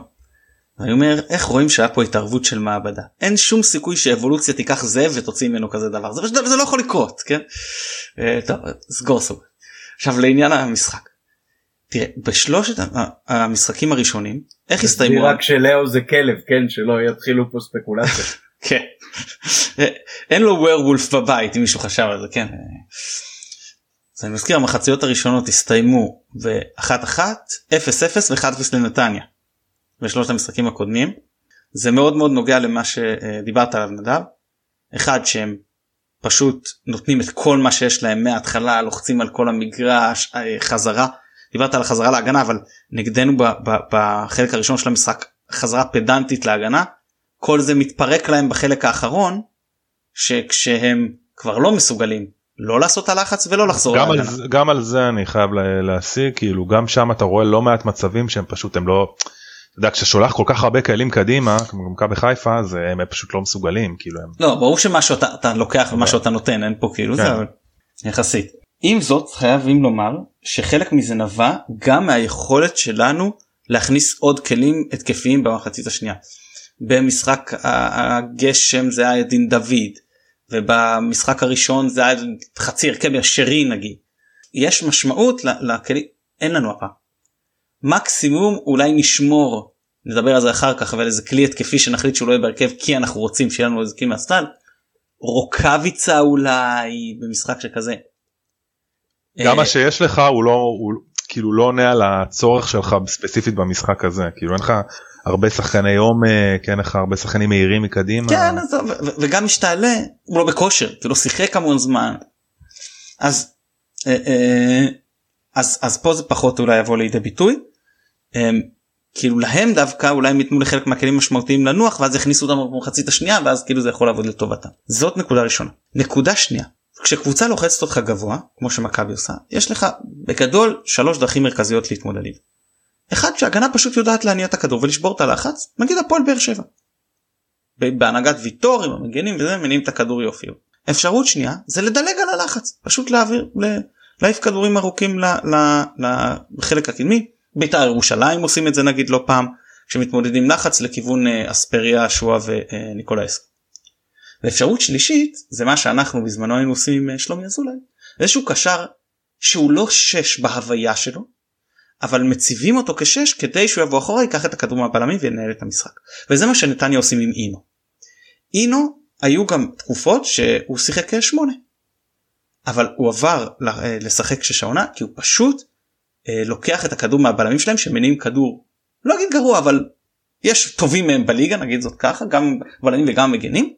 אני אומר איך רואים שהיה פה התערבות של מעבדה אין שום סיכוי שאבולוציה תיקח זאב ותוציא ממנו כזה דבר זה, זה לא יכול לקרות כן. אה, טוב סגור סוג. עכשיו לעניין המשחק. תראה בשלושת המשחקים הראשונים איך הסתיימו רק שלאו זה כלב כן שלא יתחילו פה ספקולציה. [LAUGHS] כן. אה, אין לו ווירולף בבית אם מישהו חשב על זה כן. אז אני מזכיר המחציות הראשונות הסתיימו ב-1-1, 0-0 ו-1-0 לנתניה. בשלושת המשחקים הקודמים. זה מאוד מאוד נוגע למה שדיברת עליו נדב. אחד שהם פשוט נותנים את כל מה שיש להם מההתחלה לוחצים על כל המגרש אה, חזרה דיברת על החזרה להגנה אבל נגדנו בחלק הראשון של המשחק חזרה פדנטית להגנה כל זה מתפרק להם בחלק האחרון שכשהם כבר לא מסוגלים לא לעשות את הלחץ ולא לחזור גם. על, גם על זה אני חייב להשיג כאילו גם שם אתה רואה לא מעט מצבים שהם פשוט הם לא. אתה יודע כשאתה שולח כל כך הרבה כלים קדימה כמו מכבי חיפה אז הם פשוט לא מסוגלים כאילו הם. לא ברור שמה שאתה אתה לוקח ומה שאתה נותן אין פה כאילו כן. זה אבל יחסית. עם זאת חייבים לומר שחלק מזה נבע גם מהיכולת שלנו להכניס עוד כלים התקפיים במחצית השנייה. במשחק הגשם זה היה דין דוד ובמשחק הראשון זה היה חצי הרכב ישרי נגיד. יש משמעות לכלים אין לנו הפעם. מקסימום אולי נשמור נדבר על זה אחר כך אבל איזה כלי התקפי שנחליט שהוא לא יהיה בהרכב כי אנחנו רוצים שיהיה לנו איזה כלי מהסטל. רוקאביצה אולי במשחק שכזה. גם מה אה, שיש לך הוא לא הוא כאילו לא עונה על הצורך שלך ספציפית במשחק הזה כאילו אין לך הרבה שחקני עומק אין לך הרבה שחקנים מהירים מקדימה. כן אז, ו- ו- וגם משתעלה הוא לא בכושר כי הוא לא שיחק המון זמן. אז אה, אה, אז אז פה זה פחות אולי יבוא לידי ביטוי. אה, כאילו להם דווקא אולי הם ייתנו לחלק מהכלים משמעותיים לנוח ואז יכניסו אותם במחצית השנייה ואז כאילו זה יכול לעבוד לטובתם. זאת נקודה ראשונה. נקודה שנייה. כשקבוצה לוחצת אותך גבוה כמו שמכבי עושה יש לך בגדול שלוש דרכים מרכזיות להתמודד עם. אחד שהגנה פשוט יודעת להניע את הכדור ולשבור את הלחץ נגיד הפועל באר שבע. בהנהגת ויטור עם המגנים וזה מניעים את הכדור יופי. אפשרות שנייה זה לדלג על הלחץ פשוט להעביר להעיף כדורים ארוכים לחלק הקדמי. בית"ר ירושלים עושים את זה נגיד לא פעם כשמתמודדים לחץ לכיוון אה, אספריה שואה וניקולאסקו. ואפשרות שלישית זה מה שאנחנו בזמנו היינו עושים עם אה, שלומי אזולאי איזשהו קשר שהוא לא שש בהוויה שלו אבל מציבים אותו כשש כדי שהוא יבוא אחורה ייקח את הכדור מהבלמים וינהל את המשחק וזה מה שנתניה עושים עם אינו. אינו היו גם תקופות שהוא שיחק שמונה אבל הוא עבר אה, לשחק שש העונה כי הוא פשוט אה, לוקח את הכדור מהבלמים שלהם שמניעים כדור לא אגיד גרוע אבל יש טובים מהם בליגה נגיד זאת ככה גם בלמים וגם מגנים.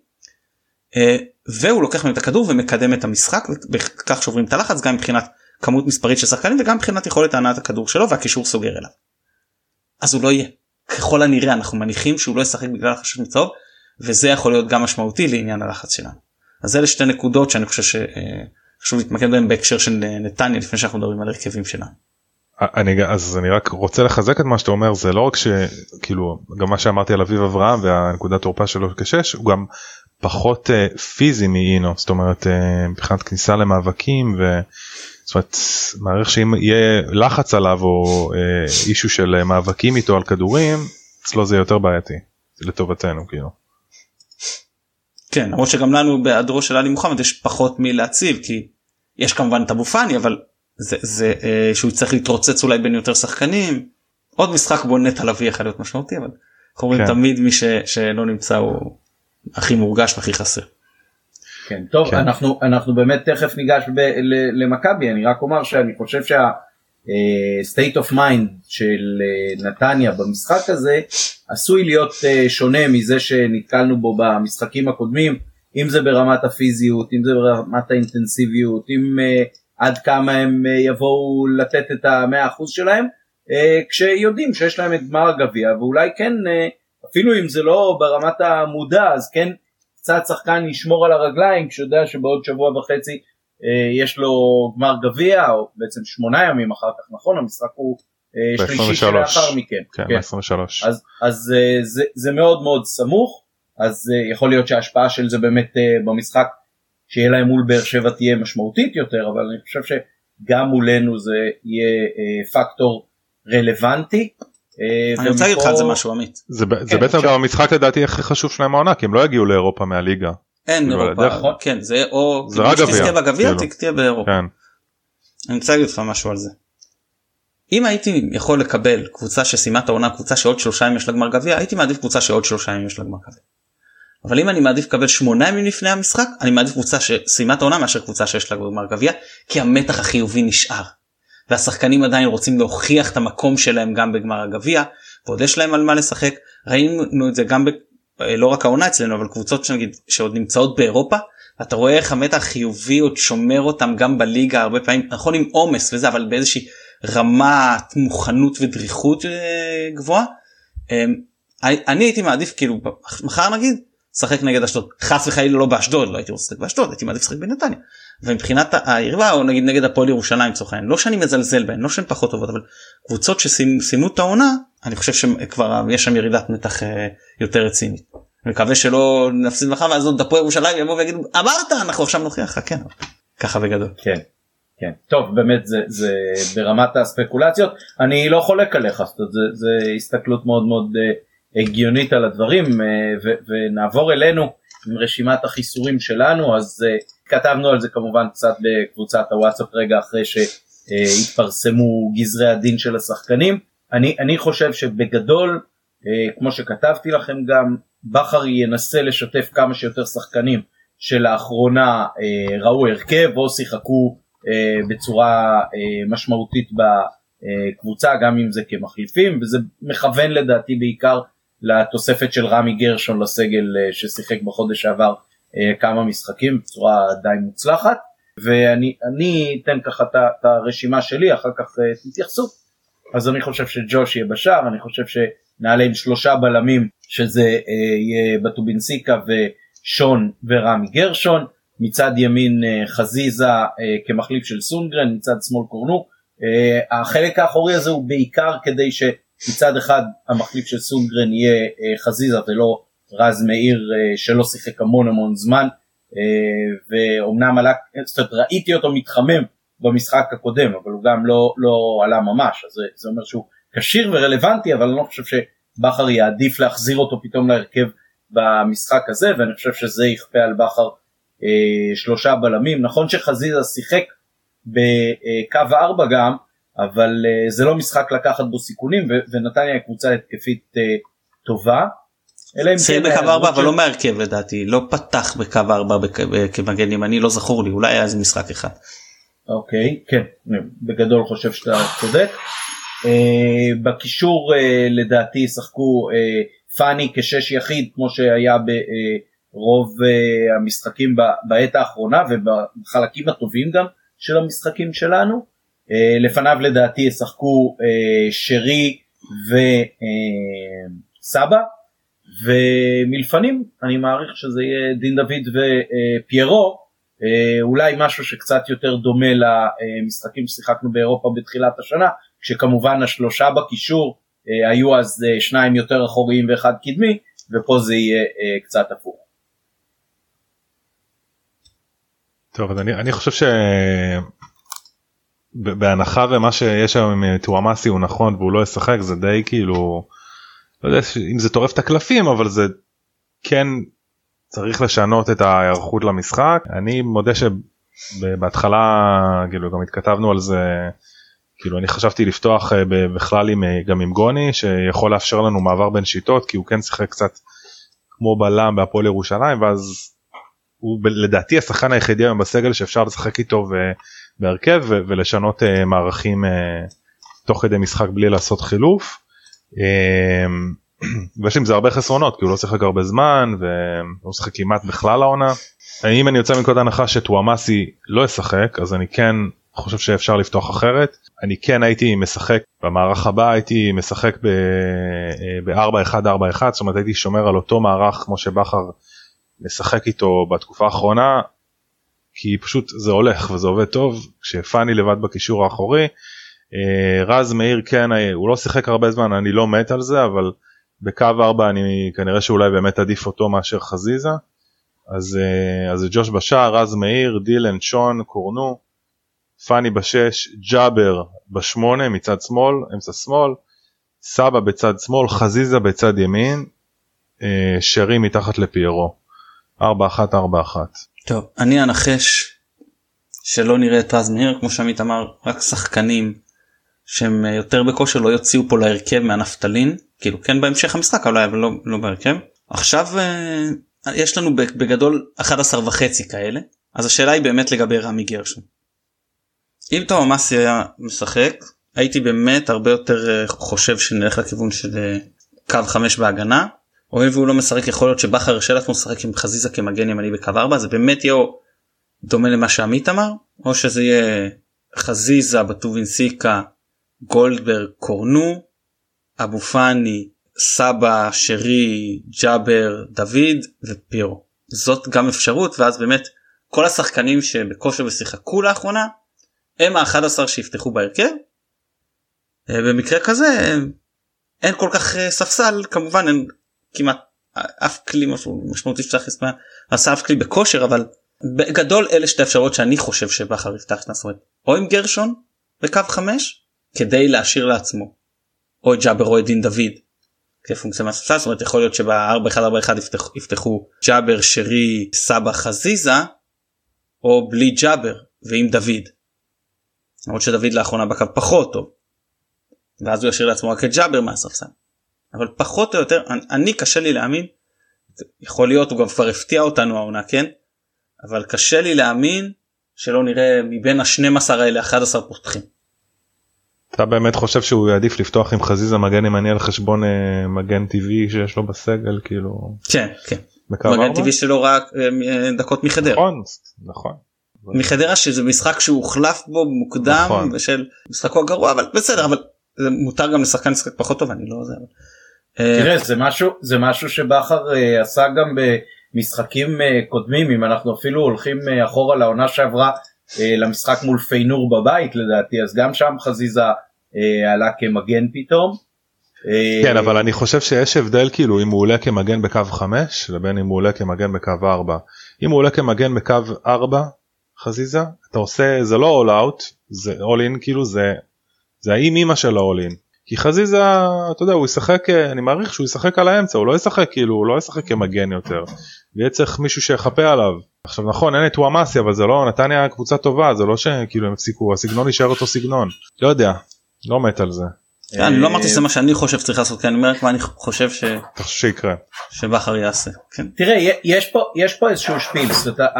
אה, והוא לוקח מהם את הכדור ומקדם את המשחק וכך שוברים את הלחץ גם מבחינת כמות מספרית של שחקנים וגם מבחינת יכולת הנעת הכדור שלו והקישור סוגר אליו. אז הוא לא יהיה. ככל הנראה אנחנו מניחים שהוא לא ישחק בגלל החשש מצהוב וזה יכול להיות גם משמעותי לעניין הלחץ שלנו. אז אלה שתי נקודות שאני חושב שחשוב להתמקד בהם בהקשר של אה, נתניה לפני שאנחנו מדברים על הרכבים שלנו. אני אז אני רק רוצה לחזק את מה שאתה אומר זה לא רק שכאילו גם מה שאמרתי על אביב אברהם והנקודת תורפה שלו כשש הוא גם פחות uh, פיזי מאינו זאת אומרת uh, מבחינת כניסה למאבקים ו... זאת אומרת מעריך שאם יהיה לחץ עליו או uh, אישו של uh, מאבקים איתו על כדורים אצלו זה יותר בעייתי לטובתנו כאילו. כן למרות שגם לנו בהיעדרו של עלי מוחמד יש פחות מלהציב כי יש כמובן את אבו פאני אבל זה זה אה, שהוא צריך להתרוצץ אולי בין יותר שחקנים עוד משחק בו נטע לביא יכול להיות משמעותי אבל אנחנו אומרים כן. תמיד מי ש, שלא נמצא הוא הכי מורגש והכי חסר. כן, טוב, כן. אנחנו, אנחנו באמת תכף ניגש למכבי, אני רק אומר שאני חושב שה אה, state of mind של אה, נתניה במשחק הזה עשוי להיות אה, שונה מזה שנתקלנו בו במשחקים הקודמים, אם זה ברמת הפיזיות, אם זה ברמת האינטנסיביות, אם עד כמה הם יבואו לתת את המאה אחוז שלהם, כשיודעים שיש להם את גמר הגביע, ואולי כן, אפילו אם זה לא ברמת המודע, אז כן קצת שחקן ישמור על הרגליים כשיודע שבעוד שבוע וחצי אה, יש לו גמר גביע או בעצם שמונה ימים אחר כך נכון המשחק הוא אה, שלישי ב-23. שלאחר מכן כן, כן. 23. אז, אז אה, זה, זה מאוד מאוד סמוך אז אה, יכול להיות שההשפעה של זה באמת במשחק שיהיה להם מול באר שבע תהיה משמעותית יותר אבל אני חושב שגם מולנו זה יהיה פקטור רלוונטי. אה, אני רוצה להגיד לך על זה משהו עמית זה, ב- זה כן, בעצם עכשיו- גם המשחק לדעתי הכי חשוב שלהם העונה כי הם לא יגיעו לאירופה מהליגה. אין אירופה הדרך- כן זה או זה רק שתזכה גביע, בגביע כאילו. תהיה באירופה. כן. אני רוצה להגיד לך משהו על זה. אם הייתי יכול לקבל קבוצה שסיימה את העונה קבוצה שעוד שלושה ימים יש לה גמר גביע הייתי מעדיף קבוצה שעוד שלושה ימים יש לה גמר גביע. אבל אם אני מעדיף לקבל שמונה ימים לפני המשחק אני מעדיף קבוצה שסיימה את העונה מאשר קבוצה שיש לה גמר גביע כי המתח החיובי נשאר. והשחקנים עדיין רוצים להוכיח את המקום שלהם גם בגמר הגביע ועוד יש להם על מה לשחק ראינו את זה גם ב... לא רק העונה אצלנו אבל קבוצות שנגיד שעוד נמצאות באירופה אתה רואה איך המתח החיובי עוד שומר אותם גם בליגה הרבה פעמים נכון עם עומס וזה אבל באיזושהי רמת מוכנות ודריכות אה, גבוהה. אה, אני הייתי מעדיף כאילו מחר נגיד לשחק נגד אשדוד חס וחלילה לא באשדוד לא הייתי רוצה לשחק באשדוד הייתי מעדיף לשחק בנתניה. ומבחינת היריבה או נגיד נגד הפועל ירושלים לצורך העניין לא שאני מזלזל בהן לא שהן פחות טובות אבל קבוצות שסיימו את העונה אני חושב שכבר יש שם ירידת מתח אה, יותר רצינית. מקווה שלא נפסיד מחר ואז עוד הפועל ירושלים יבוא ויגידו אמרת אנחנו עכשיו נוכיח לך כן ככה בגדול. כן, כן. טוב, באמת זה, זה ברמת הספקולציות. אני לא חולק עליך, זאת אומרת, זה, זה הסתכלות מאוד מאוד אה, הגיונית על הדברים, אה, ו, ונעבור אלינו עם רשימת החיסורים שלנו, אז כתבנו על זה כמובן קצת בקבוצת הוואטסאפ רגע אחרי שהתפרסמו גזרי הדין של השחקנים. אני, אני חושב שבגדול כמו שכתבתי לכם גם בכר ינסה לשתף כמה שיותר שחקנים שלאחרונה ראו הרכב או שיחקו בצורה משמעותית בקבוצה גם אם זה כמחליפים וזה מכוון לדעתי בעיקר לתוספת של רמי גרשון לסגל ששיחק בחודש שעבר כמה משחקים בצורה די מוצלחת. ואני אתן ככה את הרשימה שלי אחר כך תתייחסו. אז אני חושב שג'וש יהיה בשער אני חושב שנעלה עם שלושה בלמים שזה יהיה בטובינסיקה ושון ורמי גרשון. מצד ימין חזיזה כמחליף של סונגרן מצד שמאל קורנו. החלק האחורי הזה הוא בעיקר כדי שמצד אחד המחליף של סונגרן יהיה חזיזה ולא רז מאיר שלא שיחק המון המון זמן ואומנם עלה, זאת אומרת ראיתי אותו מתחמם במשחק הקודם אבל הוא גם לא, לא עלה ממש אז זה, זה אומר שהוא כשיר ורלוונטי אבל אני לא חושב שבכר יעדיף להחזיר אותו פתאום להרכב במשחק הזה ואני חושב שזה יכפה על בכר אה, שלושה בלמים. נכון שחזיזה שיחק בקו 4 גם אבל אה, זה לא משחק לקחת בו סיכונים ונתניה קבוצה התקפית אה, טובה שיחק כן בקו 4 אבל לא מהרכב לדעתי לא פתח בקו 4 כמגן ימני לא זכור לי אולי היה איזה משחק אחד. אוקיי כן בגדול חושב שאתה צודק. Uh, בקישור uh, לדעתי ישחקו uh, פאני כשש יחיד כמו שהיה ברוב המשחקים בעת האחרונה ובחלקים הטובים גם של המשחקים שלנו. לפניו לדעתי ישחקו שרי וסבא. ומלפנים אני מעריך שזה יהיה דין דוד ופיירו אה, אולי משהו שקצת יותר דומה למשחקים ששיחקנו באירופה בתחילת השנה כשכמובן השלושה בקישור אה, היו אז אה, שניים יותר אחוריים ואחד קדמי ופה זה יהיה קצת הפוך. טוב אז אני, אני חושב שבהנחה ומה שיש היום עם טוואמאסי הוא נכון והוא לא ישחק זה די כאילו לא יודע אם זה טורף את הקלפים אבל זה כן צריך לשנות את ההיערכות למשחק אני מודה שבהתחלה כאילו גם התכתבנו על זה כאילו אני חשבתי לפתוח אה, בכלל עם אה, גם עם גוני שיכול לאפשר לנו מעבר בין שיטות כי הוא כן שיחק קצת כמו בלם בהפועל ירושלים ואז הוא לדעתי השחקן היחידי היום בסגל שאפשר לשחק איתו בהרכב ולשנות אה, מערכים תוך כדי משחק בלי לעשות חילוף. אמ, ויש עם זה הרבה חסרונות כי הוא לא שיחק הרבה זמן ולא שיחק כמעט בכלל העונה. אם אני יוצא מנקודת הנחה שטוואמאסי לא ישחק אז אני כן חושב שאפשר לפתוח אחרת אני כן הייתי משחק במערך הבא הייתי משחק ב-4-1-4-1 זאת אומרת הייתי שומר על אותו מערך כמו שבכר משחק איתו בתקופה האחרונה כי פשוט זה הולך וזה עובד טוב כשפאני לבד בקישור האחורי אה, רז מאיר כן אה, הוא לא שיחק הרבה זמן אני לא מת על זה אבל בקו 4 אני כנראה שאולי באמת עדיף אותו מאשר חזיזה אז אה, זה ג'וש בשער רז מאיר דילן שון קורנו פאני בשש ג'אבר בשמונה מצד שמאל אמצע שמאל סבא בצד שמאל חזיזה בצד ימין שרי מתחת לפיירו 4-1-4-1. טוב אני אנחש שלא נראה את רז מאיר כמו שעמית אמר רק שחקנים שהם יותר בכושר לא יוציאו פה להרכב מהנפטלין כאילו כן בהמשך המשחק אולי אבל לא, לא בהרכב עכשיו אה, יש לנו בגדול 11 וחצי כאלה אז השאלה היא באמת לגבי רמי גרשון. אם תומאסי היה משחק הייתי באמת הרבה יותר אה, חושב שנלך לכיוון של אה, קו 5 בהגנה. הואיל והוא לא משחק יכול להיות שבכר הרשה לעצמו לשחק עם חזיזה כמגן ימני בקו 4 זה באמת יהיה דומה למה שעמית אמר או שזה יהיה חזיזה בטובינסיקה גולדברג קורנו, אבו פאני, סבא, שרי, ג'אבר, דוד ופירו. זאת גם אפשרות ואז באמת כל השחקנים שבכושר ושיחקו לאחרונה הם ה-11 שיפתחו בהרכב. אה, במקרה כזה אין כל כך אה, ספסל כמובן אין כמעט אף כלי משהו משמעותי שצריך להכניס עשה אף כלי בכושר אבל בגדול אלה שתי אפשרויות שאני חושב שבכר יפתח את נסורת או עם גרשון בקו 5 כדי להשאיר לעצמו או את ג'אבר או את דין דוד כפונקציה מהספסל זאת אומרת יכול להיות שב-4-1-4-1 יפתחו, יפתחו ג'אבר שרי סבא חזיזה או בלי ג'אבר ועם דוד. למרות שדוד לאחרונה בקו פחות טוב. ואז הוא ישאיר לעצמו רק את ג'אבר מהספסל. אבל פחות או יותר אני, אני קשה לי להאמין יכול להיות הוא גם כבר הפתיע אותנו העונה כן אבל קשה לי להאמין שלא נראה מבין ה-12 האלה 11 פותחים. אתה באמת חושב שהוא יעדיף לפתוח עם חזיזה מגן ימני על חשבון אה, מגן טבעי שיש לו בסגל כאילו כן כן מגן? טבעי שלו רק אה, אה, דקות מחדרה. נכון נכון. מחדרה שזה משחק שהוא הוחלף בו מוקדם נכון. ושל משחקו הגרוע אבל בסדר אבל זה מותר גם לשחקן לשחק פחות טוב אני לא זה. אבל- אה, תראה זה משהו זה משהו שבכר אה, עשה גם במשחקים אה, קודמים אם אנחנו אפילו הולכים אה, אחורה לעונה שעברה למשחק מול פיינור בבית לדעתי אז גם שם חזיזה אה, עלה כמגן פתאום. אה, כן אבל אני חושב שיש הבדל כאילו אם הוא עולה כמגן בקו 5 לבין אם הוא עולה כמגן בקו 4. אם הוא עולה כמגן בקו 4 חזיזה אתה עושה זה לא all out זה all in כאילו זה זה האם אמא של ה-all in. כי חזיזה אתה יודע הוא ישחק אה, אני מעריך שהוא ישחק על האמצע הוא לא ישחק כאילו הוא לא ישחק כמגן יותר. ויהיה צריך מישהו שיחפה עליו. עכשיו נכון אין את וואמאסי אבל זה לא נתניה קבוצה טובה זה לא שכאילו הם הפסיקו הסגנון יישאר אותו סגנון לא יודע לא מת על זה. אני לא אה, אמרתי שזה מה שאני חושב שצריך לעשות כי אני אומר מה אני חושב ש- שיקרה. שבכר יעשה. כן. תראה יש פה יש פה איזשהו שפיל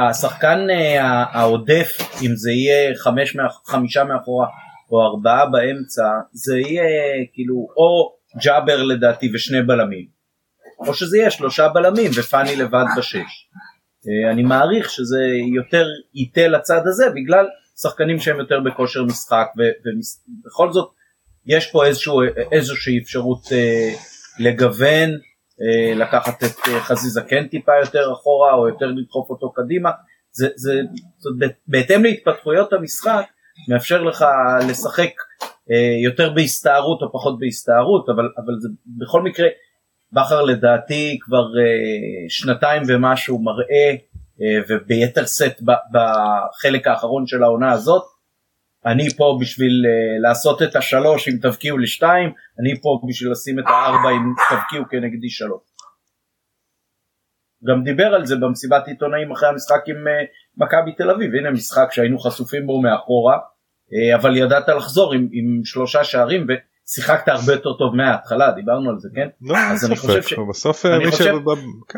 השחקן אה, העודף אם זה יהיה חמש חמישה מאחורה או ארבעה באמצע זה יהיה כאילו או ג'אבר לדעתי ושני בלמים או שזה יהיה שלושה בלמים ופאני לבד בשש. אה, אני מעריך שזה יותר ייטה לצד הזה בגלל שחקנים שהם יותר בכושר משחק ובכל זאת יש פה איזשהו, איזושהי אפשרות אה, לגוון אה, לקחת את אה, חזיזה כן טיפה יותר אחורה או יותר לדחוף אותו קדימה זה, זה, אומרת, בהתאם להתפתחויות המשחק מאפשר לך לשחק אה, יותר בהסתערות או פחות בהסתערות אבל, אבל זה בכל מקרה בכר לדעתי כבר אה, שנתיים ומשהו מראה אה, וביתר סט בחלק האחרון של העונה הזאת אני פה בשביל uh, לעשות את השלוש אם תבקיעו לשתיים, אני פה בשביל לשים את הארבע אם תבקיעו כנגדי שלוש. גם דיבר על זה במסיבת עיתונאים אחרי המשחק עם מכבי תל אביב, הנה משחק שהיינו חשופים בו מאחורה, אבל ידעת לחזור עם, עם שלושה שערים ושיחקת הרבה יותר טוב מההתחלה, דיברנו על זה, כן? לא, אז אני חושב ספק, ש- בסוף אני מי כן,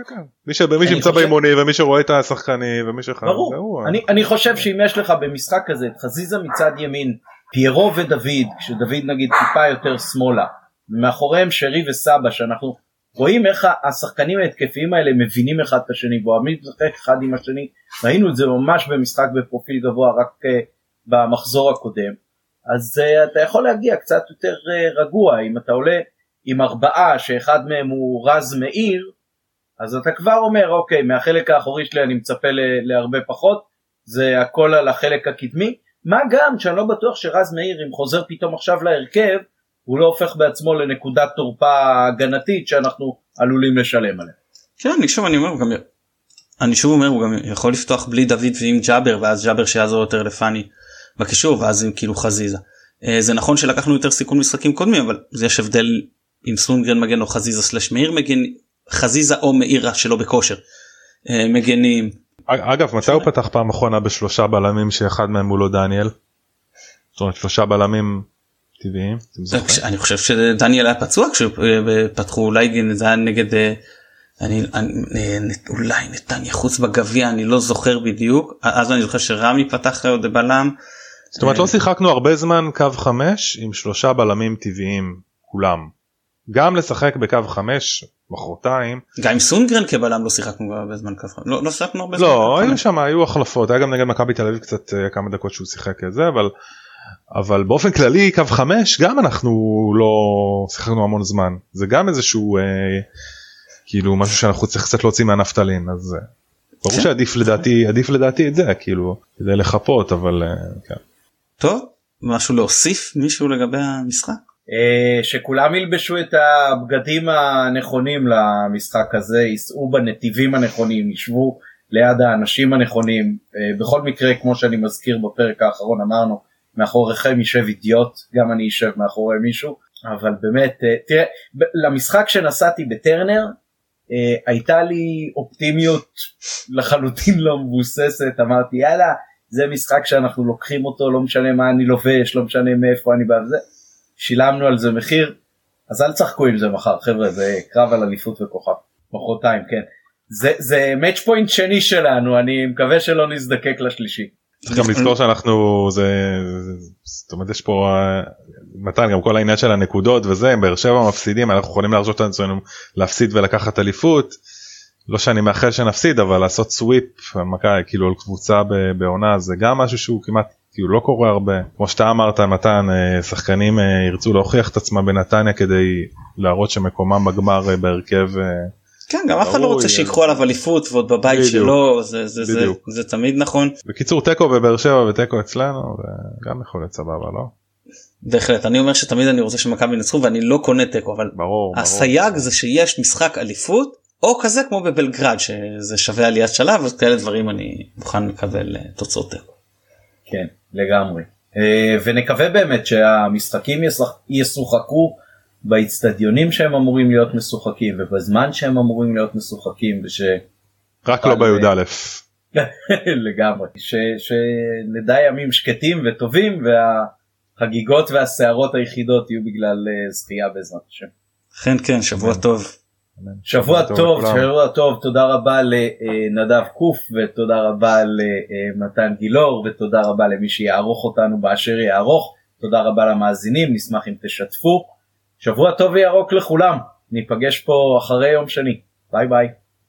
כן. שנמצא חושב- באימוני ומי שרואה את השחקנים ומי שח... ברור, זהו, אני, אני חושב שאם יש לך במשחק כזה את חזיזה מצד ימין, פיירו ודוד, כשדוד נגיד טיפה יותר שמאלה, מאחוריהם שרי וסבא שאנחנו רואים איך השחקנים ההתקפיים האלה מבינים אחד את השני ואוהבים לשחק אחד עם השני, ראינו את זה ממש במשחק בפרופיל גבוה רק uh, במחזור הקודם, אז uh, אתה יכול להגיע קצת יותר uh, רגוע. אם אתה עולה עם ארבעה שאחד מהם הוא רז מאיר אז אתה כבר אומר אוקיי מהחלק האחורי שלי אני מצפה להרבה פחות. זה הכל על החלק הקדמי. מה גם שאני לא בטוח שרז מאיר אם חוזר פתאום עכשיו להרכב הוא לא הופך בעצמו לנקודת תורפה הגנתית שאנחנו עלולים לשלם עליה. כן אני שוב אני אומר גם אני שוב אומר הוא גם יכול לפתוח בלי דוד ועם ג'אבר ואז ג'אבר שיעזור יותר לפאני בקישור ואז עם כאילו חזיזה. אה, זה נכון שלקחנו יותר סיכון משחקים קודמים אבל יש הבדל אם סונגרן מגן או חזיזה סלש מאיר מגן חזיזה או מאירה שלא בכושר אה, מגנים אגב מתי הוא פתח פעם אחרונה בשלושה בלמים שאחד מהם הוא לא דניאל? זאת אומרת שלושה בלמים טבעיים? אני חושב שדניאל היה פצוע כשפתחו אולי זה היה נגד אה, אני, אני אה, אולי נתניה חוץ בגביע אני לא זוכר בדיוק אז אני זוכר שרמי פתח עוד בלם זאת אומרת לא שיחקנו הרבה זמן קו חמש עם שלושה בלמים טבעיים כולם. גם לשחק בקו חמש מחרתיים גם עם סונגרן כבלם לא שיחקנו הרבה זמן ככה לא, לא שיחקנו הרבה זמן לא. היו שם היו החלפות היה גם נגד מכבי תל אביב קצת אה, כמה דקות שהוא שיחק את זה אבל אבל באופן כללי קו חמש גם אנחנו לא שיחקנו המון זמן זה גם איזשהו אה, כאילו משהו שאנחנו צריך קצת להוציא מהנפטלין אז אה, ברור כן. שעדיף לדעתי עדיף לדעתי את זה כאילו כדי לחפות אבל אה, כן. טוב משהו להוסיף מישהו לגבי המשחק? אה, שכולם ילבשו את הבגדים הנכונים למשחק הזה, ייסעו בנתיבים הנכונים, ישבו ליד האנשים הנכונים. אה, בכל מקרה, כמו שאני מזכיר בפרק האחרון, אמרנו, מאחוריכם יישב אידיוט, גם אני אשב מאחורי מישהו, אבל באמת, אה, תראה, למשחק שנסעתי בטרנר, הייתה לי אופטימיות לחלוטין לא מבוססת, אמרתי יאללה, זה משחק שאנחנו לוקחים אותו, לא משנה מה אני לובש, לא משנה מאיפה אני בא וזה. שילמנו על זה מחיר. אז אל תשחקו עם זה מחר חבר'ה זה קרב על אליפות וכוכב. מחרתיים כן. זה זה מאץ' פוינט שני שלנו אני מקווה שלא נזדקק לשלישי. צריך גם לזכור שאנחנו זה זאת אומרת יש פה מתן גם כל העניין של הנקודות וזה באר שבע מפסידים אנחנו יכולים להרשות לעצמנו להפסיד ולקחת אליפות. לא שאני מאחל שנפסיד אבל לעשות סוויפ מכה כאילו על קבוצה בעונה זה גם משהו שהוא כמעט כאילו לא קורה הרבה כמו שאתה אמרת מתן אה, שחקנים אה, ירצו להוכיח את עצמם בנתניה כדי להראות שמקומם בגמר בהרכב. כן גם אף אחד לא רוצה שיקחו עליו אליפות ועוד בבית בדיוק, שלו זה, זה, זה, זה תמיד נכון. בקיצור תיקו בבאר שבע ותיקו אצלנו זה גם יכול להיות סבבה לא? בהחלט אני אומר שתמיד אני רוצה שמכבי ינצחו ואני לא קונה תיקו אבל ברור, הסייג ברור. זה שיש משחק אליפות או כזה כמו בבלגרד שזה שווה עליית שלב וכאלה דברים אני מוכן לקבל אה, תוצאות תיקו. כן לגמרי אה, ונקווה באמת שהמשחקים ישוחקו. באיצטדיונים שהם אמורים להיות משוחקים ובזמן שהם אמורים להיות משוחקים וש... רק לא בי"א. [LAUGHS] לגמרי ש... שנדע ימים שקטים וטובים והחגיגות והסערות היחידות יהיו בגלל אה, זכייה בעזרת השם. כן כן שבוע טוב. שבוע טוב שבוע טוב. תודה רבה לנדב קוף ותודה רבה למתן גילאור ותודה רבה למי שיערוך אותנו באשר יערוך. תודה רבה למאזינים נשמח אם תשתפו. שבוע טוב וירוק לכולם, ניפגש פה אחרי יום שני, ביי ביי.